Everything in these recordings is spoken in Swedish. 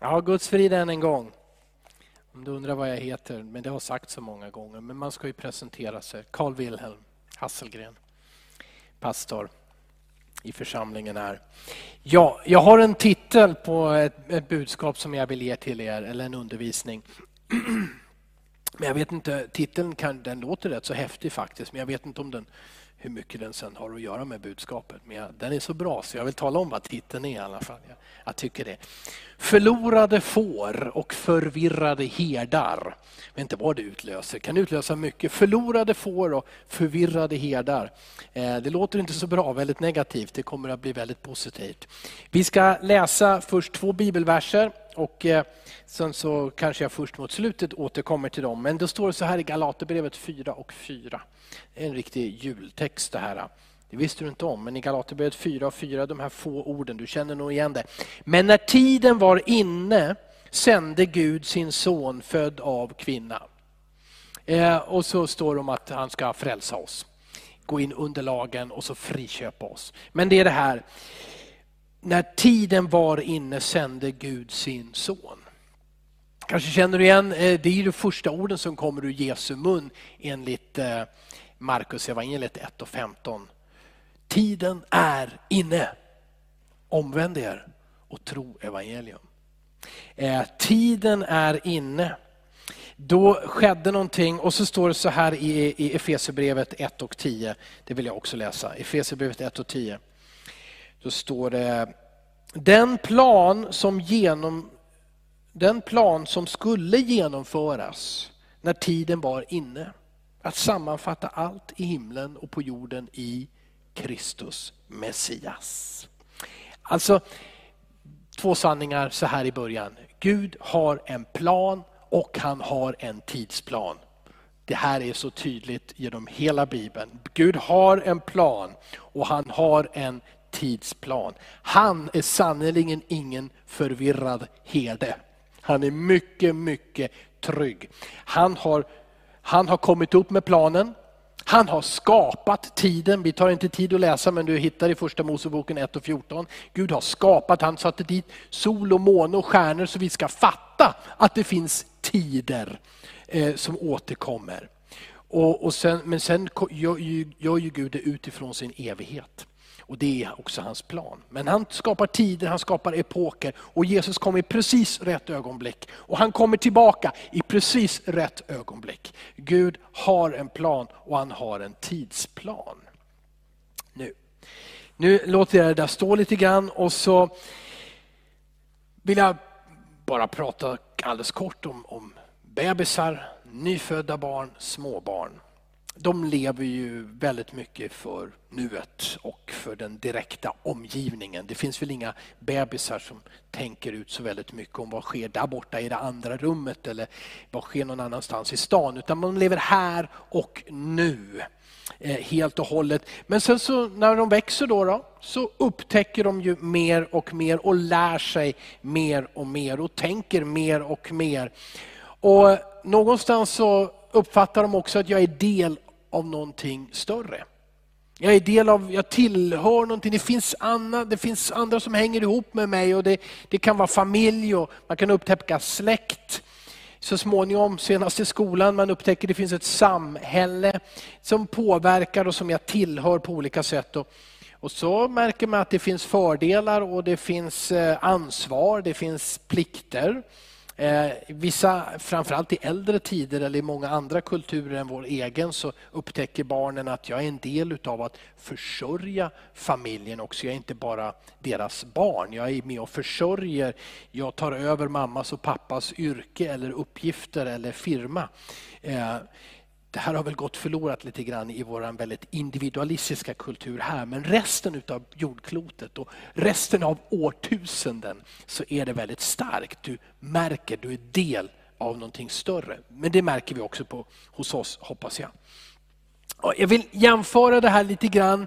Ja, Guds frid än en gång. Om du undrar vad jag heter, men det har sagt så många gånger, men man ska ju presentera sig. Carl Wilhelm Hasselgren, pastor i församlingen här. Ja, jag har en titel på ett, ett budskap som jag vill ge till er, eller en undervisning. Men jag vet inte, titeln kan, den låter rätt så häftig faktiskt, men jag vet inte om den hur mycket den sen har att göra med budskapet. Men jag, den är så bra så jag vill tala om vad titeln är i alla fall. Jag, jag tycker det. Förlorade får och förvirrade herdar. Jag vet inte vad det utlöser, det kan utlösa mycket. Förlorade får och förvirrade herdar. Eh, det låter inte så bra, väldigt negativt. Det kommer att bli väldigt positivt. Vi ska läsa först två bibelverser och eh, sen så kanske jag först mot slutet återkommer till dem. Men det står så här i Galaterbrevet 4 och 4. En riktig jultext det här. Det visste du inte om, men i Galaterbrevet 4 och 4, de här få orden, du känner nog igen det. Men när tiden var inne sände Gud sin son född av kvinna. Eh, och så står det om att han ska frälsa oss. Gå in under lagen och så friköpa oss. Men det är det här, när tiden var inne sände Gud sin son. Kanske känner du igen, eh, det är de första orden som kommer ur Jesu mun enligt eh, Markus evangeliet 1 och 15. Tiden är inne. Omvänd er och tro evangelium. Eh, tiden är inne. Då skedde någonting och så står det så här i, i Efesierbrevet 1 och 10. Det vill jag också läsa. Efesierbrevet 1 och 10. Då står det, den plan som genom den plan som skulle genomföras när tiden var inne. Att sammanfatta allt i himlen och på jorden i Kristus Messias. Alltså, två sanningar så här i början. Gud har en plan och han har en tidsplan. Det här är så tydligt genom hela Bibeln. Gud har en plan och han har en tidsplan. Han är sannerligen ingen förvirrad herde. Han är mycket, mycket trygg. Han har, han har kommit upp med planen. Han har skapat tiden. Vi tar inte tid att läsa men du hittar i första Moseboken 1 och 14. Gud har skapat, han satte dit sol och måne och stjärnor så vi ska fatta att det finns tider eh, som återkommer. Och, och sen, men sen gör, gör ju Gud det utifrån sin evighet. Och det är också hans plan. Men han skapar tider, han skapar epoker och Jesus kommer i precis rätt ögonblick. Och han kommer tillbaka i precis rätt ögonblick. Gud har en plan och han har en tidsplan. Nu, nu låter jag det där stå lite grann och så vill jag bara prata alldeles kort om, om bebisar, nyfödda barn, småbarn de lever ju väldigt mycket för nuet och för den direkta omgivningen. Det finns väl inga bebisar som tänker ut så väldigt mycket om vad sker där borta i det andra rummet eller vad sker någon annanstans i stan. Utan man lever här och nu eh, helt och hållet. Men sen så när de växer då, då, så upptäcker de ju mer och mer och lär sig mer och mer och tänker mer och mer. Och eh, någonstans så uppfattar de också att jag är del av någonting större. Jag är del av, jag tillhör någonting, det finns, andra, det finns andra som hänger ihop med mig och det, det kan vara familj och man kan upptäcka släkt. Så småningom, senast i skolan, man upptäcker det finns ett samhälle som påverkar och som jag tillhör på olika sätt. Och, och så märker man att det finns fördelar och det finns eh, ansvar, det finns plikter. Eh, vissa, framförallt i äldre tider eller i många andra kulturer än vår egen så upptäcker barnen att jag är en del utav att försörja familjen också. Jag är inte bara deras barn, jag är med och försörjer. Jag tar över mammas och pappas yrke eller uppgifter eller firma. Eh, det här har väl gått förlorat lite grann i vår väldigt individualistiska kultur här, men resten av jordklotet och resten av årtusenden så är det väldigt starkt. Du märker, du är del av någonting större. Men det märker vi också på, hos oss, hoppas jag. Jag vill jämföra det här lite grann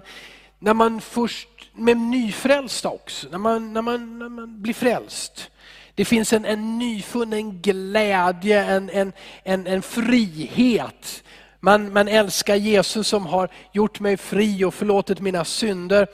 när man först, med nyfrälsta också, när man, när man, när man blir frälst. Det finns en, en nyfunnen glädje, en, en, en, en frihet man, man älskar Jesus som har gjort mig fri och förlåtit mina synder.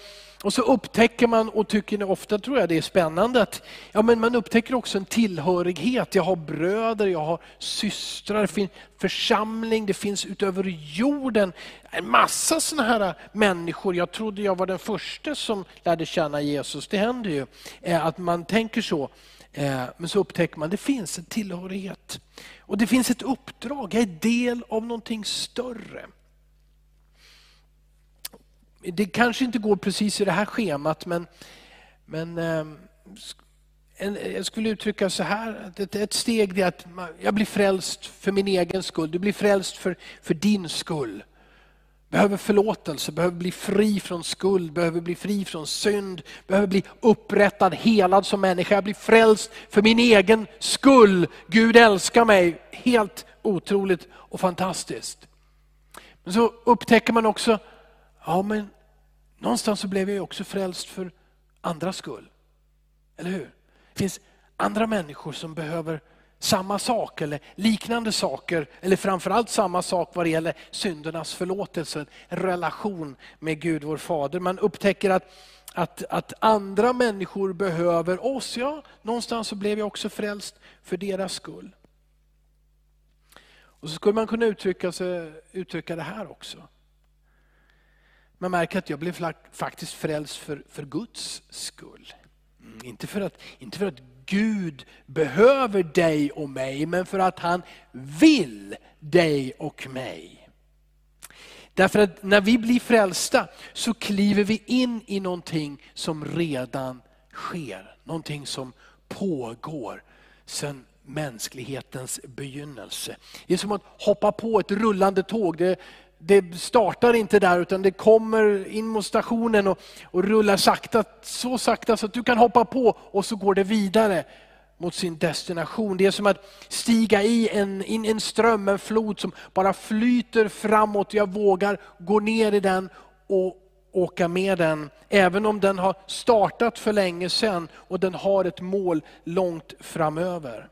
Och så upptäcker man, och tycker ofta tror jag det är spännande, att ja, men man upptäcker också en tillhörighet. Jag har bröder, jag har systrar, det finns församling, det finns utöver jorden en massa sådana här människor. Jag trodde jag var den första som lärde känna Jesus. Det händer ju eh, att man tänker så. Eh, men så upptäcker man att det finns en tillhörighet. Och det finns ett uppdrag, jag är del av någonting större. Det kanske inte går precis i det här schemat men, men ehm, en, jag skulle uttrycka så här, ett steg är att jag blir frälst för min egen skull, du blir frälst för, för din skull. Behöver förlåtelse, behöver bli fri från skuld, behöver bli fri från synd, behöver bli upprättad, helad som människa. Jag blir frälst för min egen skull. Gud älskar mig. Helt otroligt och fantastiskt. Men så upptäcker man också, ja men någonstans så blev jag också frälst för andras skull. Eller hur? Det finns andra människor som behöver samma sak eller liknande saker, eller framförallt samma sak vad det gäller syndernas förlåtelse, en relation med Gud vår Fader. Man upptäcker att, att, att andra människor behöver oss, ja, någonstans så blev jag också frälst för deras skull. Och så skulle man kunna uttrycka, sig, uttrycka det här också. Man märker att jag blev faktiskt frälst för, för Guds skull. Mm, inte, för att, inte för att Gud behöver dig och mig, men för att han vill dig och mig. Därför att när vi blir frälsta så kliver vi in i någonting som redan sker. Någonting som pågår sedan mänsklighetens begynnelse. Det är som att hoppa på ett rullande tåg. Det, det startar inte där utan det kommer in mot stationen och, och rullar sakta, så sakta så att du kan hoppa på och så går det vidare mot sin destination. Det är som att stiga i en, in en ström, en flod som bara flyter framåt. Jag vågar gå ner i den och åka med den. Även om den har startat för länge sedan och den har ett mål långt framöver.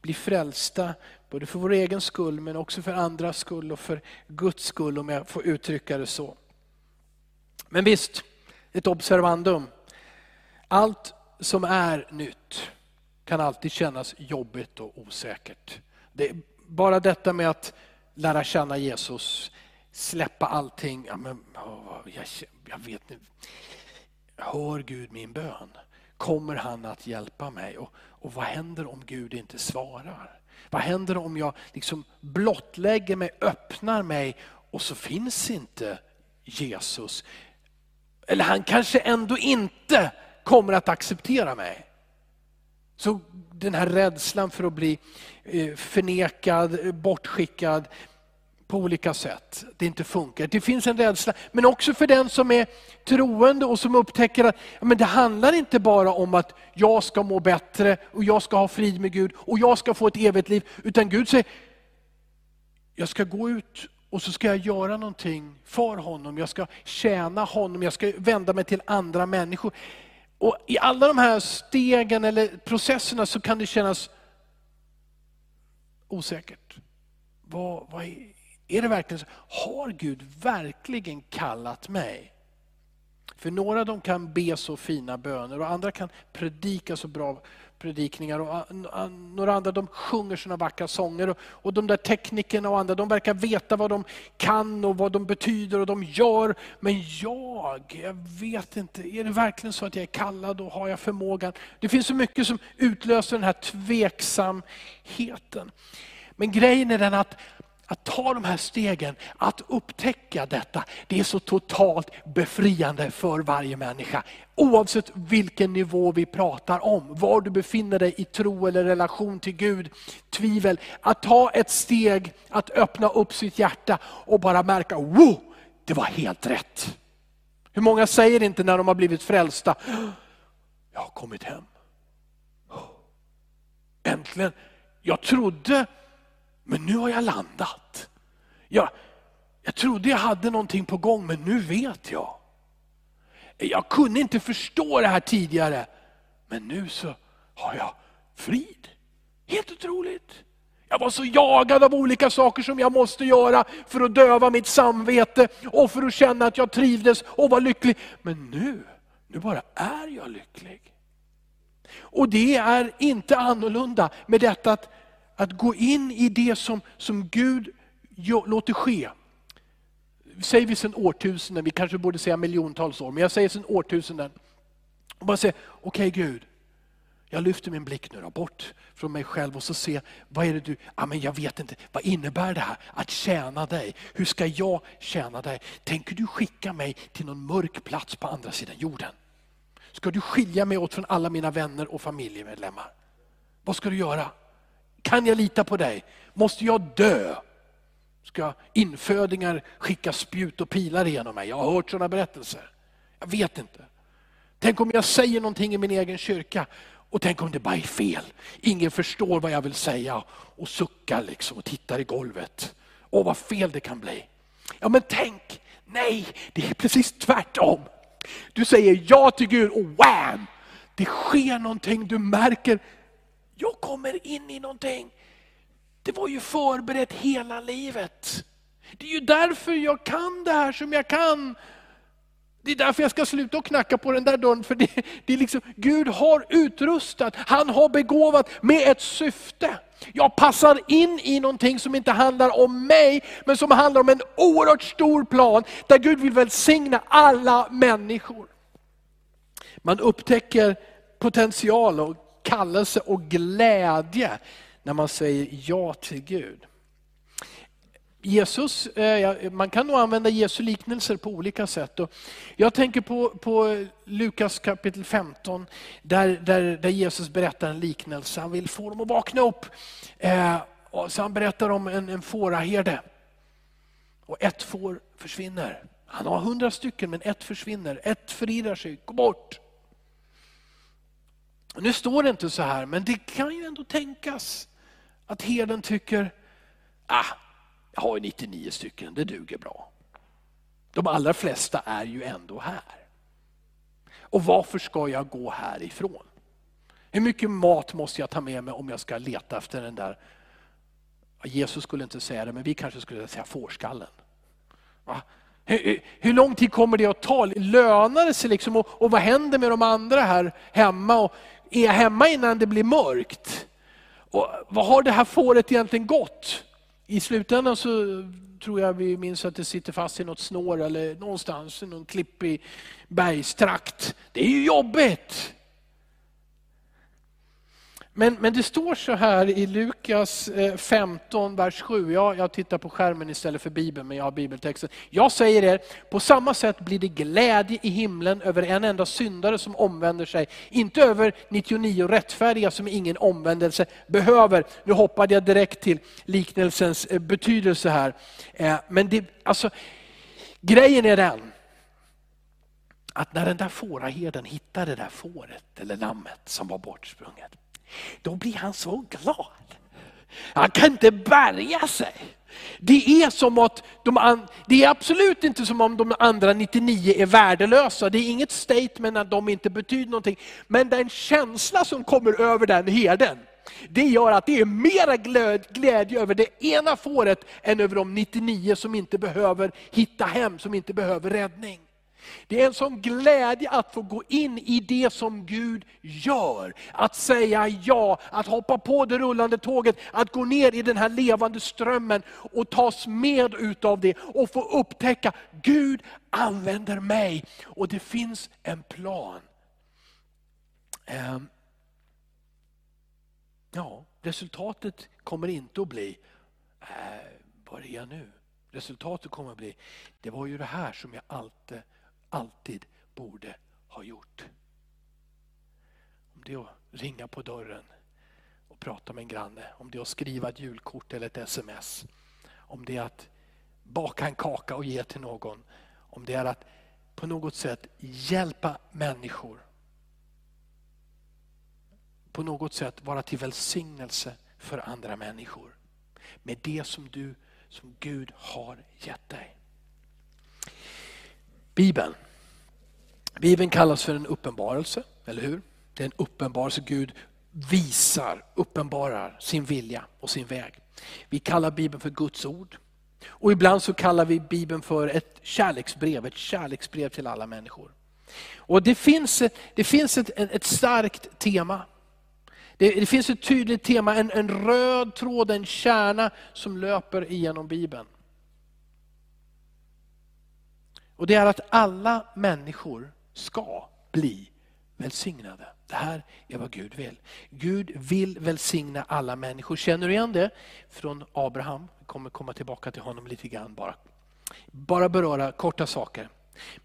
Bli frälsta Både för vår egen skull men också för andras skull och för Guds skull om jag får uttrycka det så. Men visst, ett observandum. Allt som är nytt kan alltid kännas jobbigt och osäkert. Det bara detta med att lära känna Jesus, släppa allting. Ja, men, jag, jag vet inte. Hör Gud min bön? Kommer han att hjälpa mig? Och, och vad händer om Gud inte svarar? Vad händer om jag liksom blottlägger mig, öppnar mig och så finns inte Jesus? Eller han kanske ändå inte kommer att acceptera mig. Så den här rädslan för att bli eh, förnekad, bortskickad, på olika sätt. Det inte funkar. Det finns en rädsla. Men också för den som är troende och som upptäcker att men det handlar inte bara om att jag ska må bättre och jag ska ha frid med Gud och jag ska få ett evigt liv. Utan Gud säger, jag ska gå ut och så ska jag göra någonting för honom. Jag ska tjäna honom, jag ska vända mig till andra människor. Och I alla de här stegen eller processerna så kan det kännas osäkert. Vad, vad är, är det verkligen så? Har Gud verkligen kallat mig? För några de kan be så fina böner och andra kan predika så bra predikningar. Och några andra de sjunger såna vackra sånger. Och, och de där teknikerna och andra de verkar veta vad de kan och vad de betyder och de gör. Men jag, jag vet inte, är det verkligen så att jag är kallad och har jag förmågan? Det finns så mycket som utlöser den här tveksamheten. Men grejen är den att att ta de här stegen, att upptäcka detta, det är så totalt befriande för varje människa. Oavsett vilken nivå vi pratar om, var du befinner dig i tro eller relation till Gud, tvivel. Att ta ett steg, att öppna upp sitt hjärta och bara märka, wow, det var helt rätt. Hur många säger inte när de har blivit frälsta, jag har kommit hem. Äntligen, jag trodde men nu har jag landat. Jag, jag trodde jag hade någonting på gång, men nu vet jag. Jag kunde inte förstå det här tidigare, men nu så har jag frid. Helt otroligt. Jag var så jagad av olika saker som jag måste göra för att döva mitt samvete och för att känna att jag trivdes och var lycklig. Men nu, nu bara är jag lycklig. Och det är inte annorlunda med detta att, att gå in i det som, som Gud låter ske. Säger vi sedan årtusenden, vi kanske borde säga miljontals år, men jag säger sedan årtusenden. Och bara säga, okej okay, Gud, jag lyfter min blick nu då, bort från mig själv och så ser, vad är det du, ja, men jag vet inte, vad innebär det här att tjäna dig? Hur ska jag tjäna dig? Tänker du skicka mig till någon mörk plats på andra sidan jorden? Ska du skilja mig åt från alla mina vänner och familjemedlemmar? Vad ska du göra? Kan jag lita på dig? Måste jag dö? Ska infödingar skicka spjut och pilar genom mig? Jag har hört sådana berättelser. Jag vet inte. Tänk om jag säger någonting i min egen kyrka och tänk om det bara är fel. Ingen förstår vad jag vill säga och suckar liksom och tittar i golvet. Åh vad fel det kan bli. Ja men tänk, nej det är precis tvärtom. Du säger ja till Gud och wham! Det sker någonting, du märker, jag kommer in i någonting. Det var ju förberett hela livet. Det är ju därför jag kan det här som jag kan. Det är därför jag ska sluta och knacka på den där dörren. För det, det är liksom, Gud har utrustat, han har begåvat med ett syfte. Jag passar in i någonting som inte handlar om mig, men som handlar om en oerhört stor plan, där Gud vill välsigna alla människor. Man upptäcker potential och kallelse och glädje när man säger ja till Gud. Jesus, eh, man kan nog använda Jesu liknelser på olika sätt. Jag tänker på, på Lukas kapitel 15, där, där, där, Jesus berättar en liknelse. Han vill få dem att vakna upp. Eh, så han berättar om en, en fåraherde. Och ett får försvinner. Han har hundra stycken men ett försvinner. Ett förirrar sig, gå bort. Nu står det inte så här, men det kan ju ändå tänkas att herden tycker, ah, jag har ju 99 stycken, det duger bra. De allra flesta är ju ändå här. Och varför ska jag gå härifrån? Hur mycket mat måste jag ta med mig om jag ska leta efter den där, Jesus skulle inte säga det, men vi kanske skulle säga fårskallen. Hur, hur, lång tid kommer det att ta? Lönar det sig liksom? Och, och vad händer med de andra här hemma? Och är jag hemma innan det blir mörkt? Och vad har det här fåret egentligen gått? I slutändan så tror jag vi minns att det sitter fast i något snår eller någonstans i någon klippig bergstrakt. Det är ju jobbigt. Men, men det står så här i Lukas eh, 15, vers 7. Ja, jag tittar på skärmen istället för Bibeln, men jag har bibeltexten. Jag säger er, på samma sätt blir det glädje i himlen över en enda syndare som omvänder sig. Inte över 99 rättfärdiga som ingen omvändelse behöver. Nu hoppade jag direkt till liknelsens eh, betydelse här. Eh, men det, alltså, grejen är den, att när den där fåraherden hittade det där fåret eller lammet som var bortsprunget, då blir han så glad. Han kan inte bärga sig. Det är, som att de, det är absolut inte som om de andra 99 är värdelösa. Det är inget statement att de inte betyder någonting. Men den känsla som kommer över den herden, det gör att det är mera glädje över det ena fåret än över de 99 som inte behöver hitta hem, som inte behöver räddning. Det är en sån glädje att få gå in i det som Gud gör. Att säga ja, att hoppa på det rullande tåget, att gå ner i den här levande strömmen och tas med utav det och få upptäcka, Gud använder mig och det finns en plan. Ehm, ja, resultatet kommer inte att bli, eh, äh, börja nu. Resultatet kommer att bli, det var ju det här som jag alltid alltid borde ha gjort. Om det är att ringa på dörren och prata med en granne, om det är att skriva ett julkort eller ett sms, om det är att baka en kaka och ge till någon, om det är att på något sätt hjälpa människor. På något sätt vara till välsignelse för andra människor. Med det som du, som Gud har gett dig. Bibeln. Bibeln kallas för en uppenbarelse, eller hur? Det är en uppenbarelse. Gud visar, uppenbarar sin vilja och sin väg. Vi kallar Bibeln för Guds ord. Och ibland så kallar vi Bibeln för ett kärleksbrev, ett kärleksbrev till alla människor. Och Det finns, det finns ett, ett starkt tema. Det, det, finns ett tydligt tema, en, en röd tråd, en kärna som löper igenom Bibeln. Och Det är att alla människor ska bli välsignade. Det här är vad Gud vill. Gud vill välsigna alla människor. Känner du igen det från Abraham? Vi kommer komma tillbaka till honom lite grann bara. Bara beröra korta saker.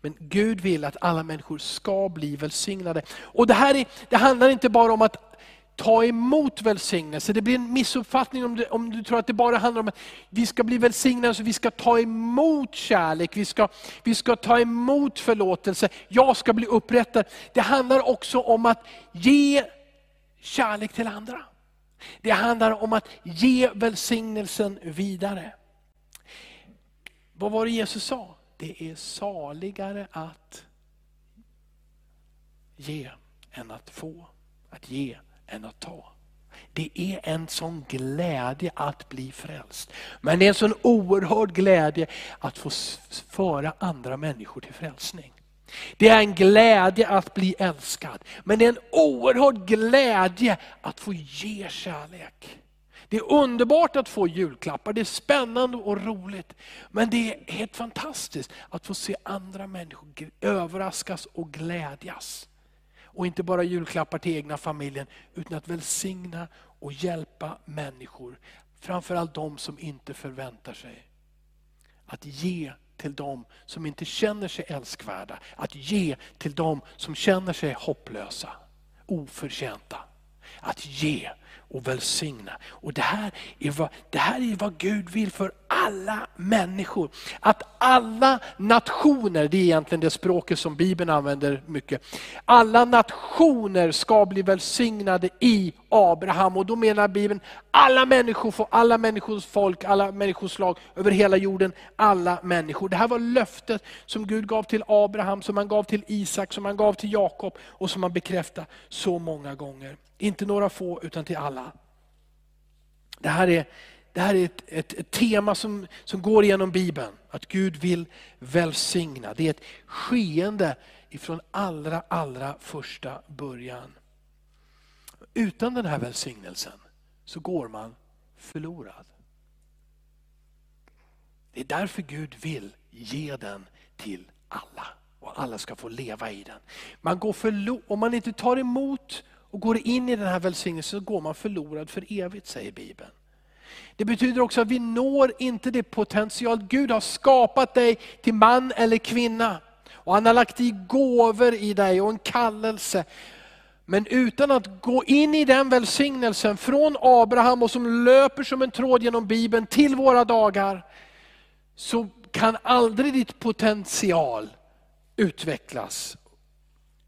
Men Gud vill att alla människor ska bli välsignade. Och det här är, det handlar inte bara om att ta emot välsignelse. Det blir en missuppfattning om du, om du tror att det bara handlar om att vi ska bli välsignade, så vi ska ta emot kärlek, vi ska, vi ska ta emot förlåtelse, jag ska bli upprättad. Det handlar också om att ge kärlek till andra. Det handlar om att ge välsignelsen vidare. Vad var det Jesus sa? Det är saligare att ge än att få. Att ge än att ta. Det är en sån glädje att bli frälst. Men det är en sån oerhörd glädje att få föra andra människor till frälsning. Det är en glädje att bli älskad. Men det är en oerhörd glädje att få ge kärlek. Det är underbart att få julklappar, det är spännande och roligt. Men det är helt fantastiskt att få se andra människor överraskas och glädjas. Och inte bara julklappar till egna familjen, utan att välsigna och hjälpa människor. Framförallt de som inte förväntar sig. Att ge till de som inte känner sig älskvärda. Att ge till de som känner sig hopplösa, oförtjänta. Att ge och välsigna. Och det här, är vad, det här är vad Gud vill för alla människor. Att alla nationer, det är egentligen det språket som Bibeln använder mycket. Alla nationer ska bli välsignade i Abraham. Och då menar Bibeln alla människor, alla människors folk, alla människors slag över hela jorden. Alla människor. Det här var löftet som Gud gav till Abraham, som han gav till Isak, som han gav till Jakob och som han bekräftade så många gånger. Inte några få utan till alla. Det här är, det här är ett, ett, ett, tema som, som går igenom Bibeln. Att Gud vill välsigna. Det är ett skeende ifrån allra, allra första början. Utan den här välsignelsen så går man förlorad. Det är därför Gud vill ge den till alla. Och alla ska få leva i den. Man går om man inte tar emot och går in i den här välsignelsen så går man förlorad för evigt, säger Bibeln. Det betyder också att vi når inte det potential Gud har skapat dig till man eller kvinna. Och Han har lagt i gåvor i dig och en kallelse. Men utan att gå in i den välsignelsen från Abraham och som löper som en tråd genom Bibeln till våra dagar, så kan aldrig ditt potential utvecklas.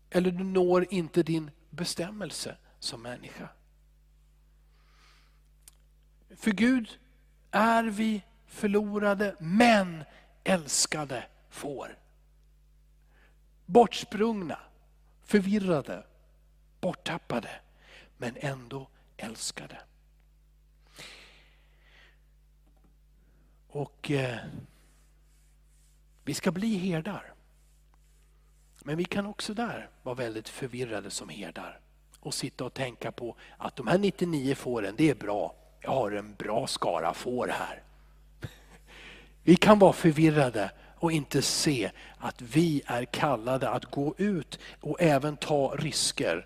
Eller du når inte din bestämmelse som människa. För Gud är vi förlorade men älskade får. Bortsprungna, förvirrade, borttappade men ändå älskade. Och eh, Vi ska bli herdar. Men vi kan också där vara väldigt förvirrade som herdar och sitta och tänka på att de här 99 fåren, det är bra. Jag har en bra skara får här. Vi kan vara förvirrade och inte se att vi är kallade att gå ut och även ta risker.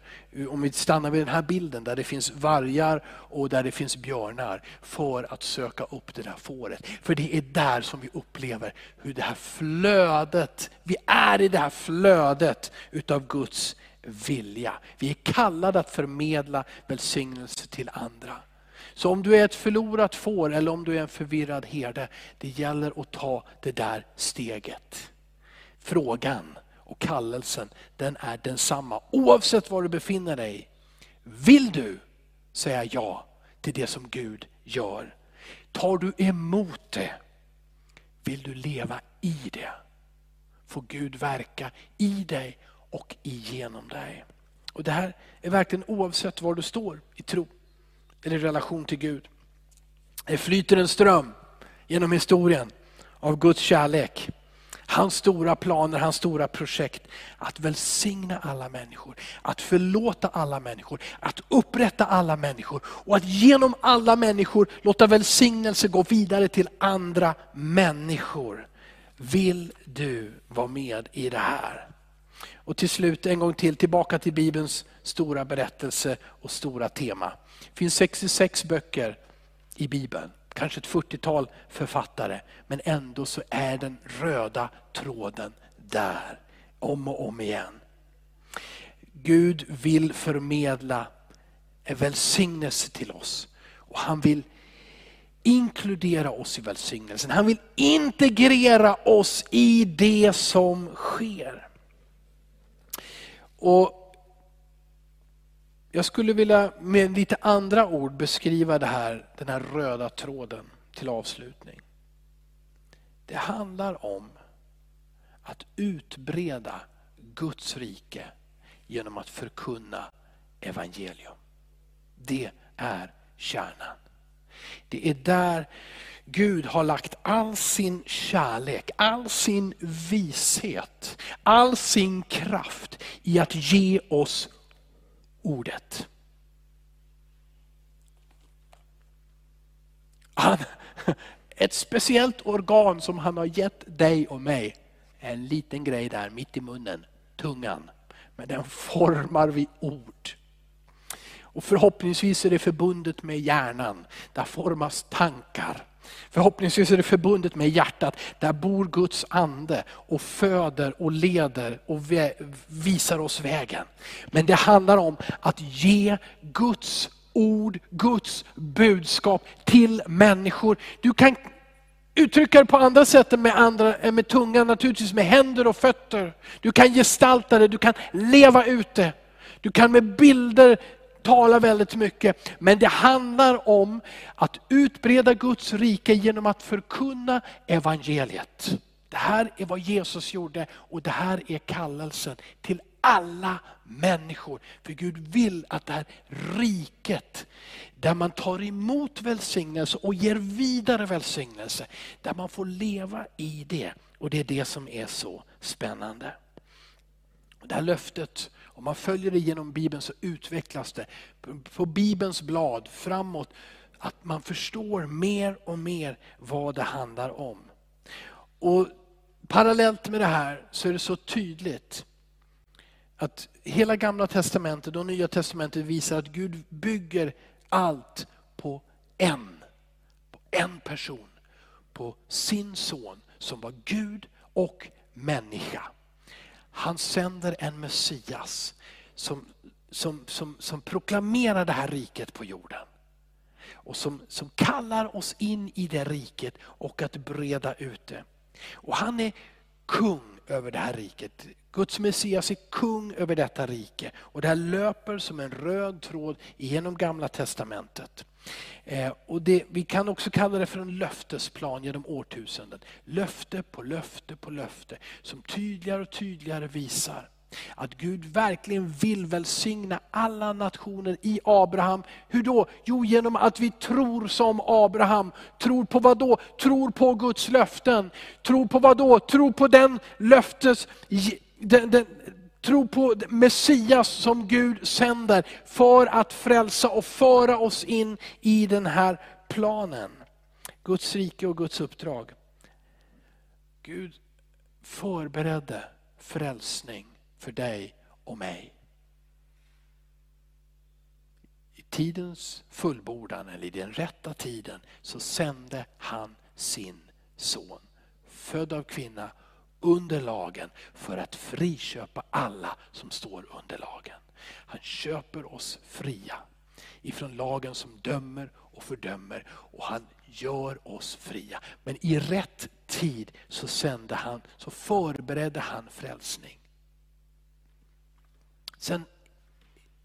Om vi stannar vid den här bilden där det finns vargar och där det finns björnar för att söka upp det där fåret. För det är där som vi upplever hur det här flödet, vi är i det här flödet utav Guds vilja. Vi är kallade att förmedla välsignelse till andra. Så om du är ett förlorat får eller om du är en förvirrad herde, det gäller att ta det där steget. Frågan och kallelsen, den är densamma oavsett var du befinner dig. Vill du säga ja till det som Gud gör? Tar du emot det? Vill du leva i det? Får Gud verka i dig och igenom dig. Och Det här är verkligen oavsett var du står i tro eller i relation till Gud. Det flyter en ström genom historien av Guds kärlek. Hans stora planer, hans stora projekt. Att välsigna alla människor, att förlåta alla människor, att upprätta alla människor och att genom alla människor låta välsignelse gå vidare till andra människor. Vill du vara med i det här? Och till slut en gång till tillbaka till Bibelns stora berättelse och stora tema. Det finns 66 böcker i Bibeln kanske ett 40-tal författare, men ändå så är den röda tråden där, om och om igen. Gud vill förmedla en välsignelse till oss och han vill inkludera oss i välsignelsen. Han vill integrera oss i det som sker. Och jag skulle vilja med lite andra ord beskriva det här, den här röda tråden till avslutning. Det handlar om att utbreda Guds rike genom att förkunna evangelium. Det är kärnan. Det är där Gud har lagt all sin kärlek, all sin vishet, all sin kraft i att ge oss ordet. Han, ett speciellt organ som han har gett dig och mig, en liten grej där mitt i munnen, tungan. Men den formar vi ord. Och förhoppningsvis är det förbundet med hjärnan, där formas tankar. Förhoppningsvis är det förbundet med hjärtat. Där bor Guds ande och föder och leder och visar oss vägen. Men det handlar om att ge Guds ord, Guds budskap till människor. Du kan uttrycka det på andra sätt än med, andra, än med tungan, naturligtvis med händer och fötter. Du kan gestalta det, du kan leva ut det. Du kan med bilder talar väldigt mycket, men det handlar om att utbreda Guds rike genom att förkunna evangeliet. Det här är vad Jesus gjorde och det här är kallelsen till alla människor. För Gud vill att det här riket, där man tar emot välsignelse och ger vidare välsignelse, där man får leva i det. Och det är det som är så spännande. Det här löftet om man följer det genom Bibeln så utvecklas det på Bibelns blad framåt. Att man förstår mer och mer vad det handlar om. Och Parallellt med det här så är det så tydligt att hela gamla testamentet och nya testamentet visar att Gud bygger allt på en, på en person. På sin son som var Gud och människa. Han sänder en Messias som, som, som, som proklamerar det här riket på jorden. Och som, som kallar oss in i det riket och att breda ut det. Och han är kung över det här riket. Guds Messias är kung över detta rike. Och det här löper som en röd tråd genom gamla testamentet. Eh, och det, vi kan också kalla det för en löftesplan genom årtusenden. Löfte på löfte på löfte som tydligare och tydligare visar att Gud verkligen vill välsigna alla nationer i Abraham. Hur då? Jo, genom att vi tror som Abraham. Tror på vad då? Tror på Guds löften. Tror på vad då? Tror på den löftes... Den, den, tro på Messias som Gud sänder för att frälsa och föra oss in i den här planen. Guds rike och Guds uppdrag. Gud förberedde frälsning för dig och mig. I tidens fullbordan, eller i den rätta tiden, så sände han sin son. Född av kvinna, under lagen, för att friköpa alla som står under lagen. Han köper oss fria ifrån lagen som dömer och fördömer och han gör oss fria. Men i rätt tid så sände han, så förberedde han frälsning. Sen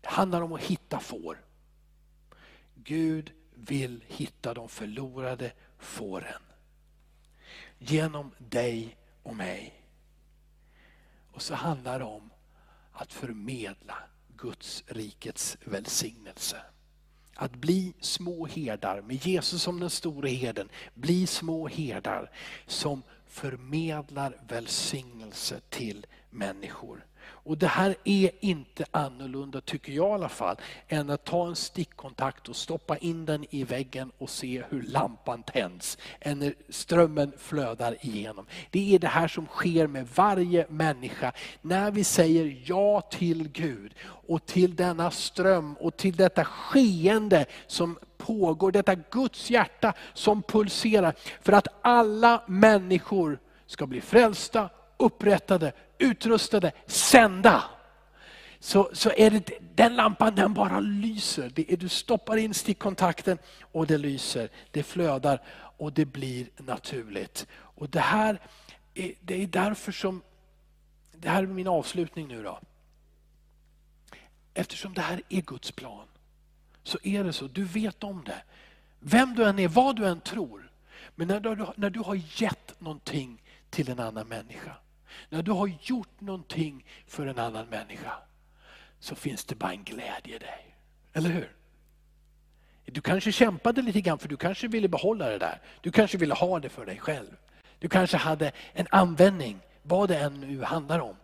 handlar det om att hitta får. Gud vill hitta de förlorade fåren. Genom dig och mig. Och så handlar det om att förmedla Guds rikets välsignelse. att bli små herdar med Jesus som den store herden. Bli små herdar som förmedlar välsignelse till människor. Och Det här är inte annorlunda, tycker jag i alla fall, än att ta en stickkontakt och stoppa in den i väggen och se hur lampan tänds. Än när strömmen flödar igenom. Det är det här som sker med varje människa. När vi säger ja till Gud och till denna ström och till detta skeende som pågår, detta Guds hjärta som pulserar. För att alla människor ska bli frälsta, upprättade, utrustade, sända. Så, så är det, den lampan den bara lyser. Det är, du stoppar in stickkontakten och det lyser, det flödar och det blir naturligt. Och det här är, det är därför som, det här är min avslutning nu då. Eftersom det här är Guds plan, så är det så. Du vet om det. Vem du än är, vad du än tror. Men när du, när du har gett någonting till en annan människa, när du har gjort någonting för en annan människa, så finns det bara en glädje i dig. Eller hur? Du kanske kämpade lite grann för du kanske ville behålla det där. Du kanske ville ha det för dig själv. Du kanske hade en användning, vad det än nu handlar om.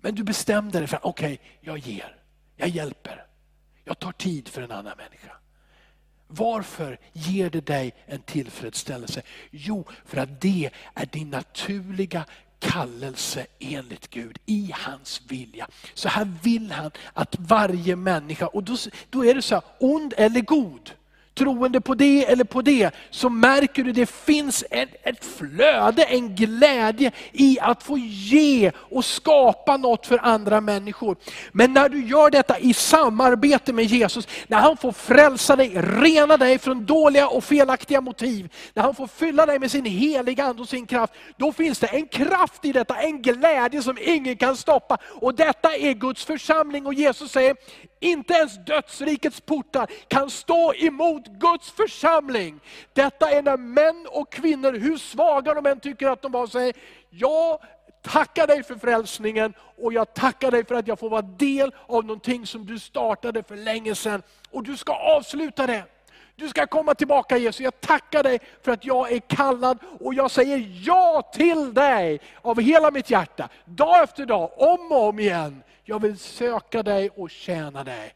Men du bestämde dig för, okej, okay, jag ger, jag hjälper. Jag tar tid för en annan människa. Varför ger det dig en tillfredsställelse? Jo, för att det är din naturliga kallelse enligt Gud, i hans vilja. Så här vill han att varje människa, och då, då är det så här, ond eller god, troende på det eller på det, så märker du det finns ett, ett flöde, en glädje i att få ge och skapa något för andra människor. Men när du gör detta i samarbete med Jesus, när han får frälsa dig, rena dig från dåliga och felaktiga motiv, när han får fylla dig med sin heliga ande och sin kraft, då finns det en kraft i detta, en glädje som ingen kan stoppa. Och detta är Guds församling och Jesus säger, inte ens dödsrikets portar kan stå emot Guds församling. Detta är när män och kvinnor, hur svaga de än tycker att de var, säger, jag tackar dig för frälsningen och jag tackar dig för att jag får vara del av någonting som du startade för länge sedan. Och du ska avsluta det. Du ska komma tillbaka Jesus. Jag tackar dig för att jag är kallad och jag säger ja till dig av hela mitt hjärta. Dag efter dag, om och om igen. Jag vill söka dig och tjäna dig.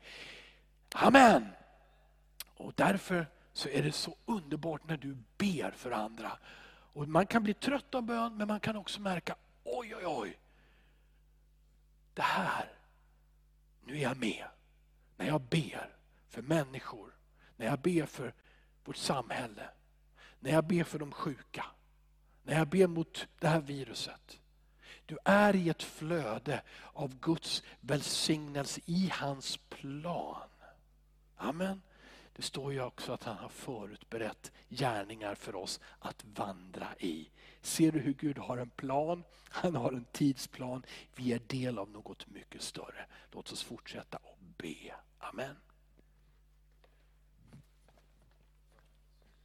Amen. Och därför så är det så underbart när du ber för andra. Och Man kan bli trött av bön, men man kan också märka, oj oj oj. Det här, nu är jag med. När jag ber för människor, när jag ber för vårt samhälle, när jag ber för de sjuka, när jag ber mot det här viruset. Du är i ett flöde av Guds välsignelse i hans plan. Amen. Det står ju också att han har förutberett gärningar för oss att vandra i. Ser du hur Gud har en plan? Han har en tidsplan. Vi är del av något mycket större. Låt oss fortsätta och be. Amen.